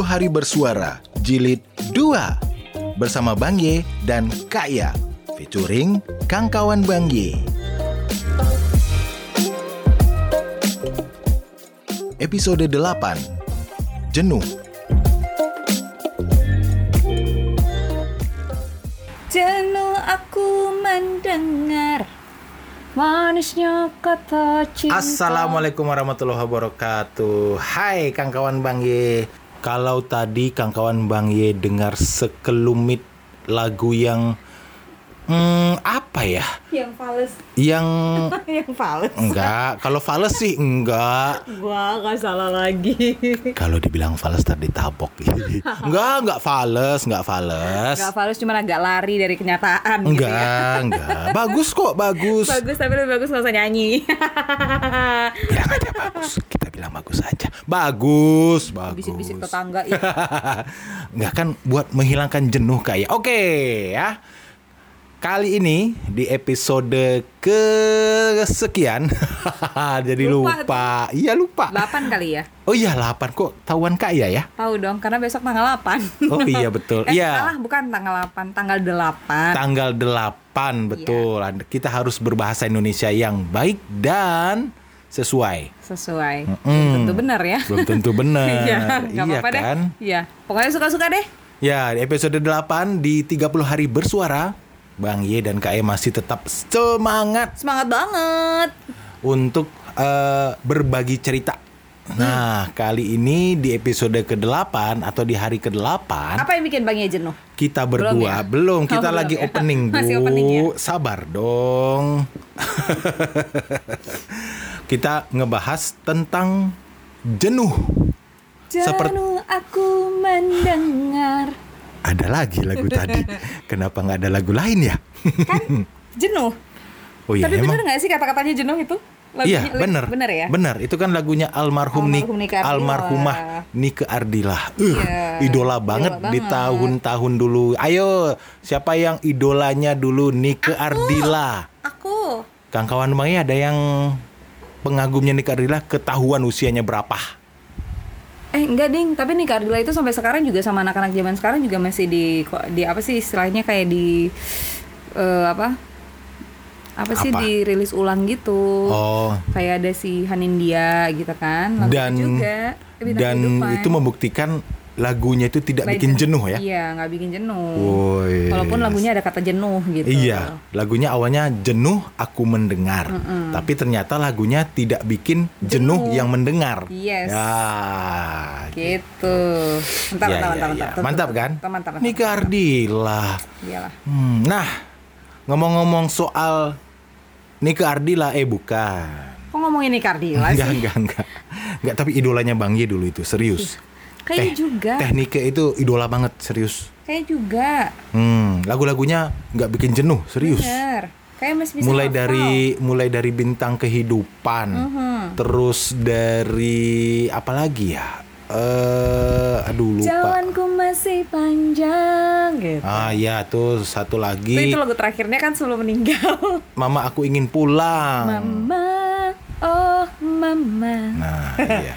Hari Bersuara Jilid 2 Bersama Bang Ye dan Kak Ya Featuring Kang Kawan Bang Ye. Episode 8 Jenuh. Jenuh aku mendengar manisnya kata cinta. Assalamualaikum warahmatullahi wabarakatuh. Hai Kang Kawan Bang Ye Kalau tadi Kang Kawan Bang Ye dengar sekelumit lagu yang hmm, Apa ya? Yang fals, Yang yang fals. enggak Kalau fales sih enggak Gua nggak salah lagi. Kalau dibilang fales tadi ditabok Enggak, enggak fales, enggak fales Gak fals cuma agak lari dari kenyataan gitu ya. Enggak, enggak Bagus kok, bagus Bagus tapi lebih bagus usah nyanyi. Bilang aja bagus Kita bilang bagus aja Bagus, bagus Bisik-bisik tetangga ya. Enggak kan buat menghilangkan jenuh kayak Oke ya Kali ini di episode kesekian Jadi Lupa lupa, Iya lupa 8 kali ya. Oh iya 8 kok tahuan kaya ya Tahu dong karena besok tanggal 8. Oh iya betul eh, Iya salah bukan tanggal 8, tanggal 8. Tanggal 8 betul Kita harus berbahasa Indonesia yang baik dan sesuai Sesuai. Mm-mm. Tentu benar ya. Belum tentu benar Iya, nggak apa-apa deh. kan Iya, pokoknya suka-suka deh. Ya, di episode 8 di 30 hari bersuara, Bang Ye dan Kak E masih tetap semangat Semangat banget. untuk eh, berbagi cerita. Nah, kali ini di episode ke-8 atau di hari ke-8 Apa yang bikin Bang Ye jenuh? kita Belum berdua ya? belum, kita Oh, belum lagi ya? opening, Bu. Masih opening ya? Sabar dong. kita ngebahas tentang jenuh. Seperti- Jenuh aku mendengar Ada lagi lagu tadi. Kenapa nggak ada lagu lain ya? jenuh. Oh iya, Tapi emang. bener gak sih kata-katanya jenuh itu? Iya Lagunya- benar Bener ya? Benar itu kan lagunya almarhum, Nik, Almarhum Ardila. almarhumah Nike Ardila. Uh, Iya, idola banget idola di tahun-tahun dulu. Ayo siapa yang idolanya dulu Nike Ardila? Aku. Kang kawan Bang ada yang pengagumnya Nike Ardila ketahuan usianya berapa? Eh enggak ding, tapi nih Ardila itu sampai sekarang juga sama anak-anak zaman sekarang juga masih di di apa sih istilahnya kayak di eh, apa? Apa sih Apa? dirilis ulang gitu. Oh, Kayak ada si Hanindia gitu kan. lagunya dan juga dan Kehidupan. itu membuktikan lagunya itu tidak bikin jenuh ya? Iya, nggak bikin jenuh. Woi. Walaupun lagunya ada kata jenuh gitu. Iya, lagunya awalnya jenuh aku mendengar, tapi ternyata lagunya tidak bikin jenuh, Jenuh. yang mendengar. Yes. Ya, Gitu. Mantap, Ya, mantap, ya, mantap, ya. mantap. Mantap kan? Mantap, mantap, mantap. Nika Ardila. Iyalah. Hmm, nah, ngomong-ngomong soal Nika Ardila, eh bukan. Kok ngomongin nih Ardila Enggak, sih? enggak, enggak. Enggak, tapi idolanya Bang Ye dulu itu, serius. Kayaknya juga. Tekniknya itu idola banget, serius. Kayak juga. Hmm, lagu-lagunya nggak bikin jenuh, serius. Bener. Kayak masih bisa mulai hafal. dari mulai dari bintang kehidupan Mhm. terus dari apa lagi ya eh aduh lupa Jalanku masih panjang gitu. ah ya tuh satu Itu, lagi itu lagu terakhirnya kan sebelum meninggal. mama aku ingin pulang Mama, oh mama, nah iya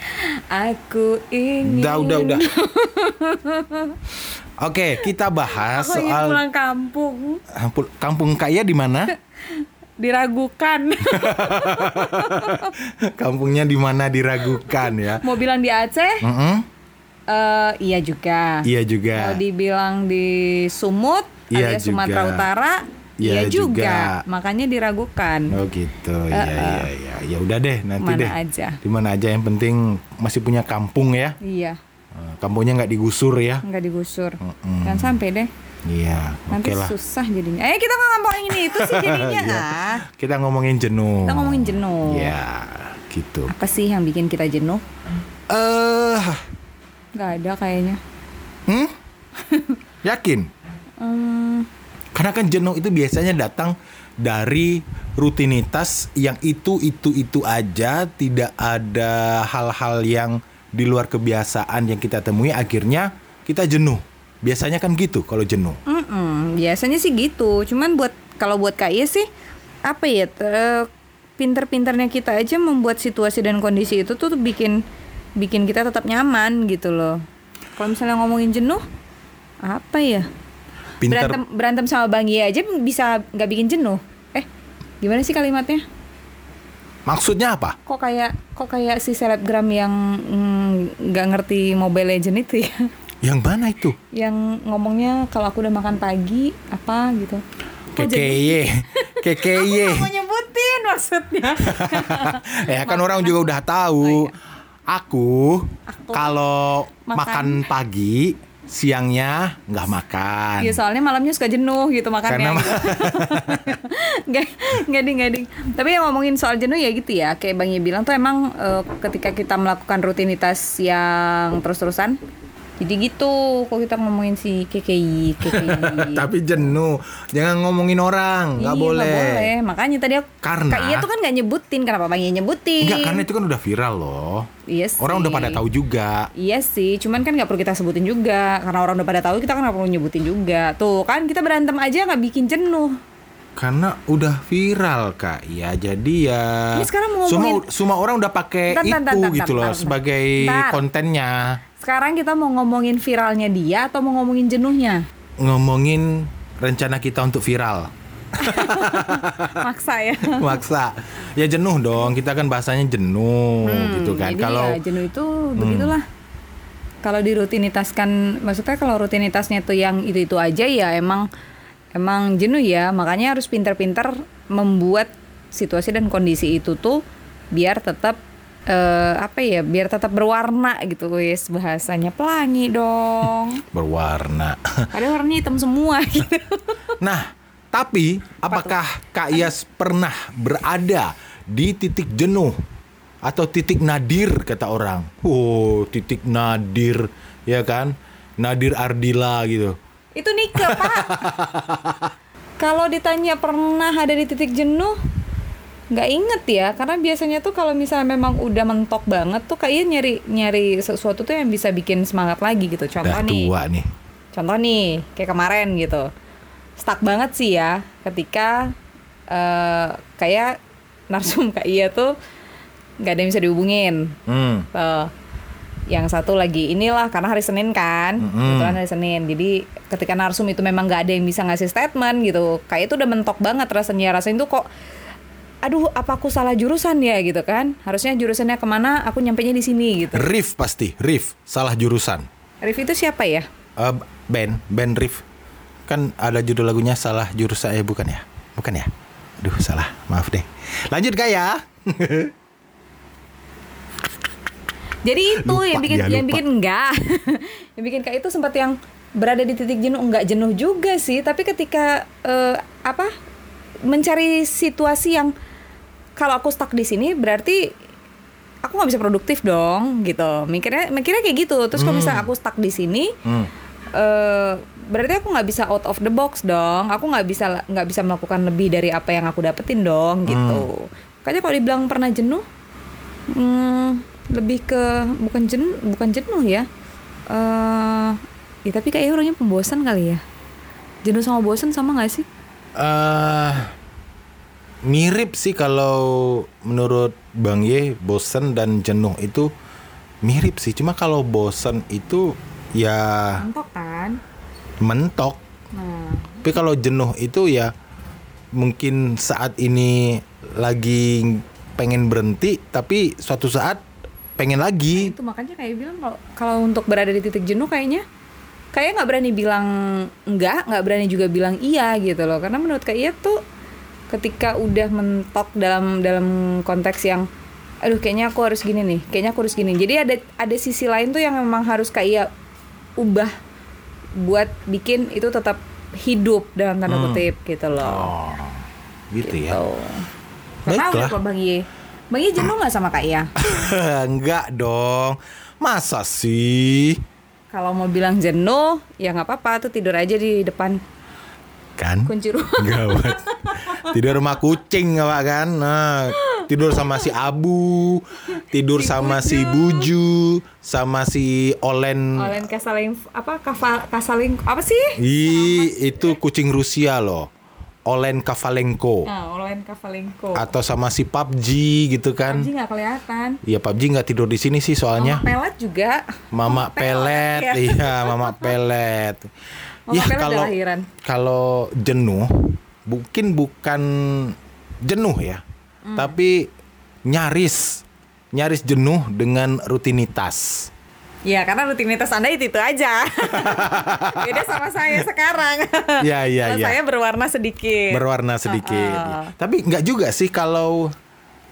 aku ingin. udah udah udah oke kita bahas Aku soal pulang kampung. Ampun, kampung kaya di mana Diragukan. kampungnya di mana diragukan ya Mau bilang di Aceh? Mm-mm. eh iya juga. iya juga Mau dibilang di Sumut, Iya alias Sumatera juga. Utara, Iya iya juga. juga. Makanya diragukan. Oh gitu, iya iya iya. Ya udah deh nanti Mana deh. aja. Di mana aja yang penting masih punya kampung ya. Iya, Eh, Kampungnya nggak digusur ya. nggak digusur. Mm-mm. Jangan sampai deh. Iya, Nanti oke lah. susah jadinya. Eh kita nggak ngomongin ini itu sih jadinya ah. Kita ngomongin jenuh. Kita ngomongin jenuh. Iya, gitu. Apa sih yang bikin kita jenuh? Eh, Nggak ada kayaknya. hmm? Yakin? Hmm, Karena kan jenuh itu biasanya datang dari rutinitas yang itu itu itu aja, tidak ada hal-hal yang di luar kebiasaan yang kita temui akhirnya kita jenuh. Biasanya kan gitu kalau jenuh. mm-mm, biasanya sih gitu. Cuman buat kalau buat KI sih apa ya? eh, pinter-pinternya kita aja membuat situasi dan kondisi itu tuh bikin bikin kita tetap nyaman gitu loh. Kalau misalnya ngomongin jenuh, apa ya? Pinter Berantem berantem sama Bang Ye aja bisa nggak bikin jenuh. Eh, gimana sih kalimatnya? maksudnya apa? Kok kayak kok kayak si selebgram yang mm, nggak ngerti Mobile Legend itu ya? Yang mana itu? Yang ngomongnya kalau aku udah makan pagi apa gitu. Kekeye. Kekeye. Aku mau nyebutin maksudnya. ya kan orang juga udah tahu. Aku, Aku kalau makan. makan pagi, siangnya nggak makan. Iya soalnya malamnya suka jenuh gitu makannya. Karena- gitu. Nggak ding nggak ding. Tapi yang ngomongin soal jenuh ya gitu ya. Kayak Bang Ye bilang tuh emang eh, ketika kita melakukan rutinitas yang terus-terusan. Jadi gitu. Kok kita ngomongin si KKI, KKI. Tapi jenuh. Jangan ngomongin orang, nggak Iya, boleh. Makanya tadi aku Karena- Kak Iya tuh kan nggak nyebutin. Kenapa Bang Ye nyebutin? Enggak, karena itu kan udah viral loh. Iya sih. Orang udah pada tahu juga. Iya sih, cuman kan nggak perlu kita sebutin juga karena orang udah pada tahu kita kan nggak perlu nyebutin juga. Tuh kan kita berantem aja nggak bikin jenuh. Karena udah viral kak, ya jadi ya. Ini sekarang mau semua ngomongin- semua orang udah pakai itu bentar, gitu loh bentar, bentar. sebagai kontennya. Sekarang kita mau ngomongin viralnya dia atau mau ngomongin jenuhnya? Ngomongin rencana kita untuk viral. Maksa ya. Maksa. Ya jenuh dong, kita kan bahasanya jenuh gitu kan. Hmm, Jadi Kalau ya jenuh itu begitulah. Kalau dirutinitaskan, maksudnya kalau rutinitasnya tuh yang itu itu aja ya emang emang jenuh ya. Makanya harus pintar-pintar membuat situasi dan kondisi itu tuh biar tetap eh, apa ya, biar tetap berwarna gitu guys bahasanya pelangi dong. berwarna. Ada warnanya hitam semua gitu. Nah, tapi apakah Kak Iyas pernah berada di titik jenuh atau titik nadir kata orang? Oh, titik nadir, ya kan? Nadir Ardila gitu. Itu Nike, Pak. Kalau ditanya pernah ada di titik jenuh, nggak inget ya. Karena biasanya tuh kalau misalnya memang udah mentok banget tuh kayaknya nyari nyari sesuatu tuh yang bisa bikin semangat lagi gitu. Contoh Udah nih, tua nih. contoh nih kayak kemarin gitu. Stuck banget sih ya ketika eh kayak narsum kak Iya tuh nggak ada yang bisa dihubungin. Hmm. Tuh. yang satu lagi inilah karena hari Senin kan Mm-mm. kebetulan hari Senin jadi ketika narsum itu memang nggak ada yang bisa ngasih statement gitu kayak itu udah mentok banget rasanya rasanya itu kok aduh apa aku salah jurusan ya gitu kan harusnya jurusannya ke mana aku nyampe nya di sini gitu Riff pasti, Riff salah jurusan. Rif itu siapa ya Eh, band, band Riff. Kan ada judul lagunya salah jurusan ya bukan ya? Bukan ya? Aduh, salah. Maaf deh. Lanjut Kak ya. jadi itu Lupa yang bikin dia, yang lupa. bikin enggak yang bikin kayak itu sempat yang berada di titik jenuh enggak jenuh juga sih tapi ketika eh, apa mencari situasi yang kalau aku stuck di sini berarti aku nggak bisa produktif dong gitu. Mikirnya mikirnya kayak gitu. Terus kalau misalnya aku stuck di sini Hmm. eh berarti aku nggak bisa out of the box dong. Aku nggak bisa nggak bisa melakukan lebih dari apa yang aku dapetin dong gitu. Makanya kalau dibilang pernah jenuh hmm, lebih ke bukan jenuh bukan jenuh ya. Eh ya tapi kayaknya orangnya pembosan kali ya. Jenuh sama bosan sama nggak sih? Eh mirip sih kalau menurut Bang Ye bosen dan jenuh itu mirip sih. Cuma kalau bosen itu ya mentok kan? mentok. Nah. Tapi kalau jenuh itu ya mungkin saat ini lagi pengen berhenti tapi suatu saat pengen lagi. Itu makanya kayak bilang kalau kalau untuk berada di titik jenuh kayaknya kayak nggak berani bilang enggak nggak berani juga bilang iya gitu loh. Karena menurut kayak iya tuh ketika udah mentok dalam dalam konteks yang aduh kayaknya aku harus gini nih kayaknya aku harus gini jadi ada ada sisi lain tuh yang memang harus kayak iya ubah buat bikin itu tetap hidup dalam tanda Hmm. kutip gitu loh oh gitu ya. Gak tahu Baiklah. kok Bang Ye Bang Ye jenuh nggak sama Kak Iya? enggak dong masa sih Kalau mau bilang jenuh, ya nggak apa-apa tuh tidur aja di depan kan kunci rumah. Gawat. Tidur sama kucing apa kan? Nah, tidur sama si Abu, tidur Si sama si Buju, sama si Olen. Olen kasaling apa kafa, kasaling apa sih? Ih, itu kucing Rusia loh. Olen Kavalenko Nah, Olen Kavalenko. atau sama si PUBG gitu kan. PUBG nggak kelihatan. Iya PUBG nggak tidur di sini sih soalnya. Mama pelet juga. Mama pelet, ya. iya Mama pelet. Mama ya pelet kalau kalau jenuh, mungkin bukan jenuh ya, Hmm. tapi nyaris nyaris jenuh dengan rutinitas. Ya, karena rutinitas Anda itu, itu aja. Beda sama saya sekarang. Iya iya Kalau iya. Saya berwarna sedikit. berwarna sedikit. Uh-uh. Tapi nggak juga sih kalau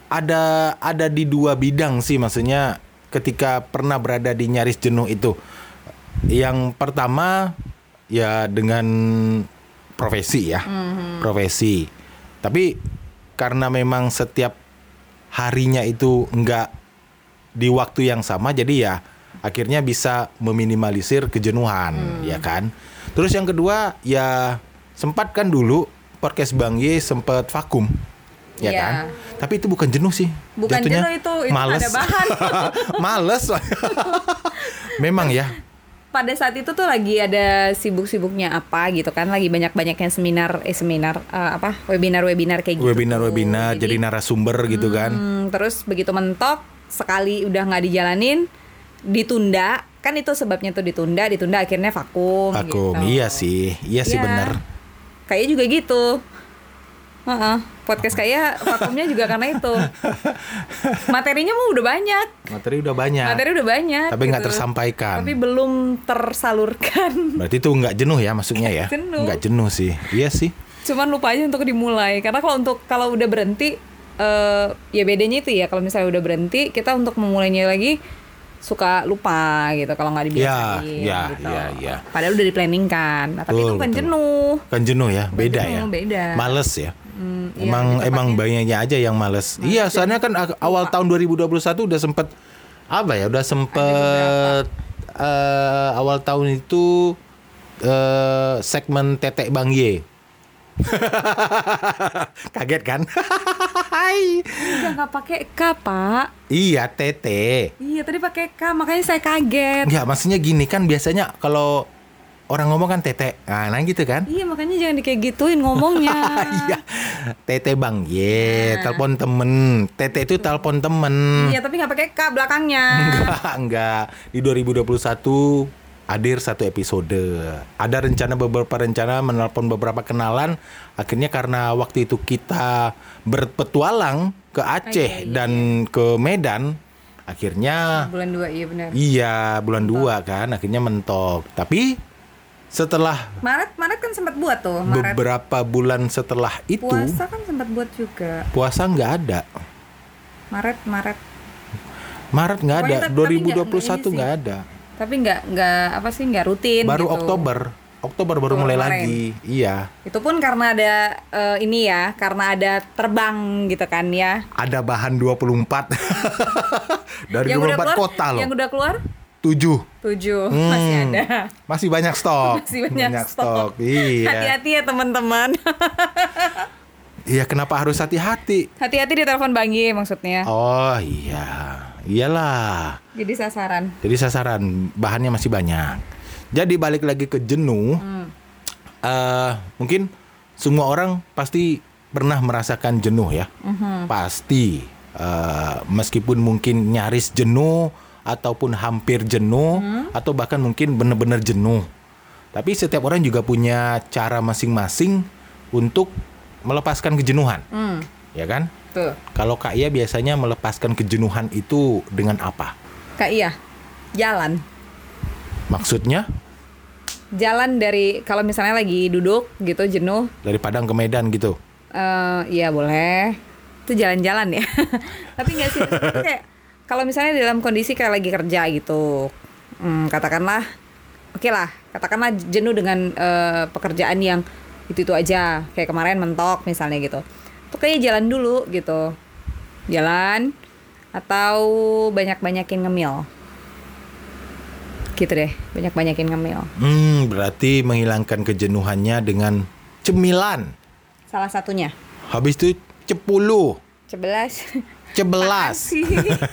ada ada di dua bidang sih maksudnya ketika pernah berada di nyaris jenuh itu. Yang pertama ya dengan profesi ya. Profesi. Tapi karena memang setiap harinya itu nggak di waktu yang sama jadi ya akhirnya bisa meminimalisir kejenuhan ya kan. Terus yang kedua ya sempat kan dulu podcast Bang Y sempat vakum ya Iya. kan. Tapi itu bukan jenuh sih. Bukan Jatuhnya jenuh itu, itu males. ada bahan. males. memang ya. Pada saat itu tuh lagi ada sibuk-sibuknya apa gitu kan, lagi banyak-banyaknya seminar, eh seminar eh, apa, webinar-webinar kayak gitu. Webinar-webinar jadi narasumber gitu kan. Hmm, terus begitu mentok sekali udah nggak dijalanin ditunda kan itu sebabnya tuh ditunda ditunda akhirnya vakum Vakum. gitu. Iya sih. Iya sih Iya. bener. Kayaknya juga gitu. Heeh, podcast kayak vakumnya juga karena itu. Materinya mah udah banyak. Materi udah banyak. Materi udah banyak. Tapi nggak gitu. tersampaikan. Tapi belum tersalurkan. Berarti itu nggak jenuh ya maksudnya ya? Jenuh. Nggak jenuh sih. Iya sih. Cuman lupa aja untuk dimulai. Karena kalau untuk kalau udah berhenti eh ya bedanya itu ya kalau misalnya udah berhenti kita untuk memulainya lagi suka lupa gitu kalau nggak dibiasain ya, gitu. ya, ya. Padahal udah di-planning kan. Nah, tapi Betul, itu kan betul. jenuh. Kan jenuh ya, beda ya. jenuh, beda. Males ya. Hmm, iya, emang lebih emang banyaknya aja yang males. iya, soalnya kan awal tahun 2021 udah sempet apa ya? Udah sempet eh, awal tahun itu eh, segmen tetek Bang Y. Kaget kan? Hai. Udah nggak pakai K, Pak. iya, tete. Iya, tadi pakai K, makanya saya kaget. Enggak, maksudnya gini kan biasanya kalau orang ngomong kan tete. Nah, nah gitu kan? Iya, makanya jangan kayak gituin ngomongnya. Iya, Tete Bang Ye, telepon temen. Tete itu telepon temen. Iya, tapi nggak pakai K belakangnya. Enggak, enggak. Di 2021 hadir satu episode. Ada rencana beberapa rencana menelpon beberapa kenalan. Akhirnya karena waktu itu kita berpetualang ke Aceh iya, iya, dan ke Medan, akhirnya Bulan 2 iya benar. iya bulan 2 kan akhirnya mentok. Tapi setelah Maret Maret kan sempat buat tuh, Maret. beberapa bulan setelah itu Puasa kan sempat buat juga. puasa nggak ada. Maret Maret. Maret nggak ada, Pokoknya tapi- tapi nggak- 2021 nggak ada. Tapi nggak nggak apa sih nggak rutin. Baru gitu. Oktober, Oktober baru Oktober mulai kemarin. lagi. Iya, Itu pun karena ada eh, ini ya, karena ada terbang gitu kan ya. ada bahan 24 dari yang udah 24 keluar, kota loh. Yang udah keluar 7 tujuh Hmm. masih ada. Masih banyak stok. Masih banyak, stok. Iya. Hati-hati ya teman-teman. Iya, kenapa harus hati-hati? Hati-hati di telepon Bang Ye maksudnya. Oh, iya. Iyalah. Jadi sasaran. Jadi sasaran bahannya masih banyak. Jadi balik lagi ke jenuh. Hmm. eh, mungkin semua orang pasti pernah merasakan jenuh ya. Mhm. Pasti. Eh, meskipun mungkin nyaris jenuh ataupun hampir jenuh Hmm. atau bahkan mungkin benar-benar jenuh. Tapi setiap orang juga punya cara masing-masing untuk melepaskan kejenuhan, Hmm. ya kan? Tuh. Kalau Kak Ia biasanya melepaskan kejenuhan itu dengan apa? Kak Iya. Jalan. Maksudnya Jalan dari kalau misalnya lagi duduk gitu jenuh, dari Padang ke Medan gitu. eh iya boleh. Itu jalan-jalan ya. Tapi nggak sih kayak kalau misalnya dalam kondisi kayak lagi kerja gitu. Hmm, katakanlah oke lah, katakanlah jenuh dengan eh, pekerjaan yang itu-itu aja. Kayak kemarin mentok misalnya gitu. Tuh kayak jalan dulu gitu. Jalan atau banyak-banyakin ngemil. Gitu deh, banyak-banyakin ngemil. Hmm, berarti menghilangkan kejenuhannya dengan cemilan. Salah satunya. Habis itu cepuluh, Sebelas. cebelas.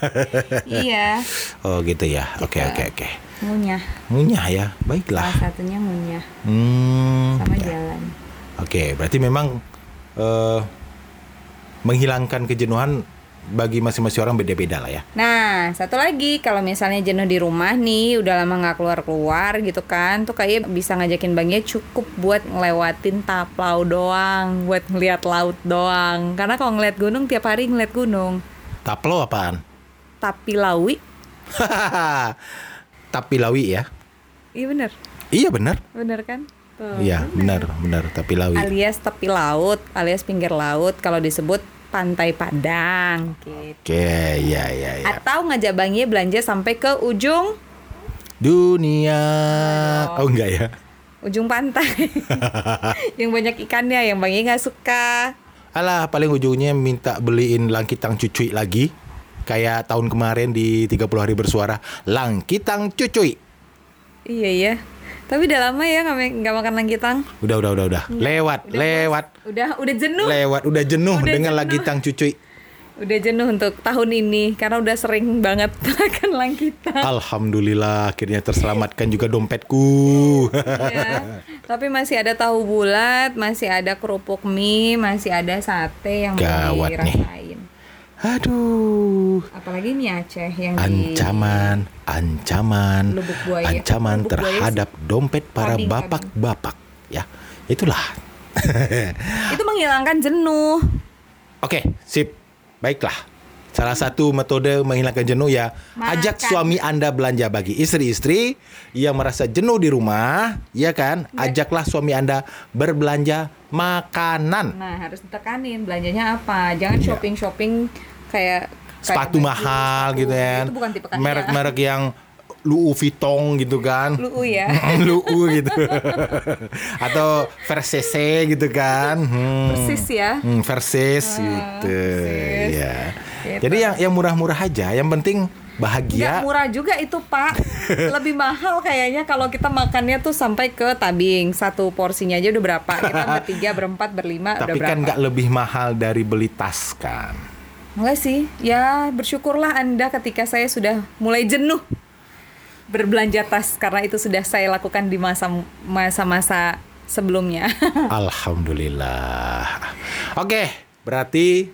iya. Oh gitu ya. Oke Gitu. oke oke. Ngunyah. Ngunyah ya, baiklah. Salah satunya ngunyah Hmm. sama ya. jalan. Oke, berarti memang eh, menghilangkan kejenuhan bagi masing-masing orang beda-beda lah ya. Nah, satu lagi kalau misalnya jenuh di rumah nih, udah lama nggak keluar-keluar gitu kan, tuh kayak bisa ngajakin bangnya cukup buat ngelewatin taplau doang, buat ngeliat laut doang. Karena kalau ngeliat gunung tiap hari ngeliat gunung. Taplo apaan? Tapi lawi, Tapi lawi ya. iya bener, Iya benar. bener kan? Tuh. Iya benar benar tapi lawi. Alias tepi laut, alias pinggir laut kalau disebut pantai Padang gitu. Oke, ya ya ya. Atau ngajak bangnya belanja sampai ke ujung Dunia. Oh enggak ya. ujung pantai yang banyak ikannya yang bangnya nggak suka Alah paling ujungnya minta beliin langkitang cucuy lagi. Kayak tahun kemarin di 30 hari bersuara, langkitang cucuy. iya ya tapi udah lama ya ma- nggak makan langkitang Udah udah udah udah. Lewat, Udah lewat. udah udah jenuh Lewat, udah jenuh Udah dengan jenuh. langkitang cucuy. Udah jenuh untuk tahun ini karena udah sering banget makan langkitang Alhamdulillah akhirnya terselamatkan juga dompetku. Iya. tapi masih ada tahu bulat masih ada kerupuk mie masih ada sate yang Gawat nih. dirasain Aduh. apalagi mie Aceh yang di Ancaman, ancaman, Lubuk buaya. ancaman Lubuk buaya terhadap dompet para bapak-bapak. Ya, itulah. itu menghilangkan jenuh Oke, sip. Baiklah. Salah satu metode menghilangkan jenuh ya Makan. ajak suami Anda belanja bagi istri-istri yang merasa jenuh di rumah, ya kan? Ajaklah suami Anda berbelanja makanan. Nah, harus ditekanin belanjanya apa. Jangan Iya. shopping-shopping kayak kayak Sepatu baju, mahal sepatu. gitu kaya. Merek-merek yang Louis Vuitton gitu kan. Lu ya. Luu gitu atau Versese gitu kan hmm. Persis ya. hmm, Versis Ah, gitu Versis. ya Gitu. jadi yang yang murah-murah aja yang penting Nggak bahagia murah juga itu pak Lebih mahal kayaknya kalau kita makannya tuh sampai ke tabing Satu porsinya aja udah berapa Kita bertiga, berempat, berlima udah tapi berapa kan nggak lebih mahal dari beli tas kan Enggak sih Ya bersyukurlah anda ketika saya sudah mulai jenuh Berbelanja tas Karena itu sudah saya lakukan di masa masa-masa sebelumnya Alhamdulillah oke berarti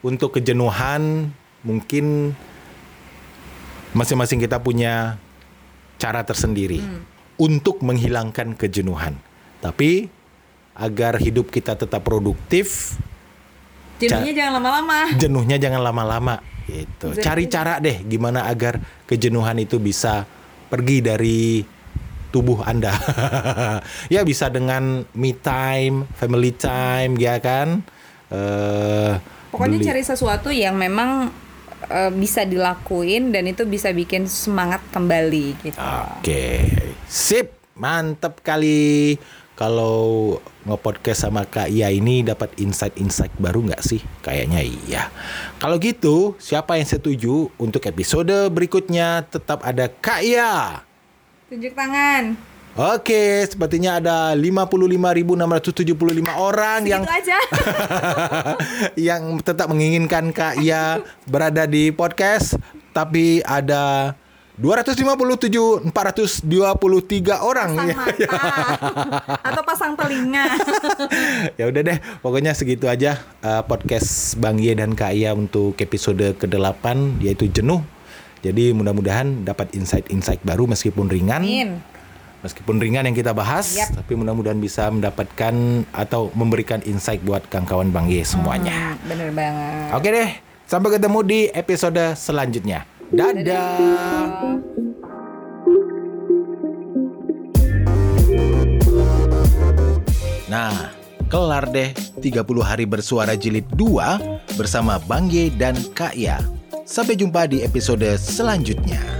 untuk kejenuhan mungkin masing-masing kita punya cara tersendiri Hmm. untuk menghilangkan kejenuhan. Tapi agar hidup kita tetap produktif, Jenuhnya jangan lama-lama jenuhnya jangan lama-lama gitu. Jenuhnya Cari cara deh gimana agar kejenuhan itu bisa pergi dari tubuh Anda. ya bisa dengan me time, family time ya kan? Eh Pokoknya beli- cari sesuatu yang memang eh, bisa dilakuin dan itu bisa bikin semangat kembali gitu. Oke, sip, mantep kali. Kalau nge-podcast sama Kak Ia ini dapat insight-insight baru nggak sih? Kayaknya iya. Kalau gitu, siapa yang setuju untuk episode berikutnya tetap ada Kak Ia? Tunjuk tangan. Oke, sepertinya ada 55.675 orang yang Itu aja. yang tetap menginginkan Kak Ia berada di podcast, tapi ada 257 423 orang. Pasang Ya, mata atau pasang telinga. ya udah deh, pokoknya segitu aja uh, podcast Bang Ye dan Kak Ia untuk episode ke-8 yaitu jenuh. Jadi mudah-mudahan dapat insight-insight baru meskipun ringan. Amin. Meskipun ringan yang kita bahas, Yap. tapi mudah-mudahan bisa mendapatkan atau memberikan insight buat kawan-kawan Bang Ye semuanya. Hmm, bener banget. Oke deh, sampai ketemu di episode selanjutnya. Dadah. Nah, kelar deh 30 hari bersuara jilid 2 bersama Bang Ye dan Kak Ya. Sampai jumpa di episode selanjutnya.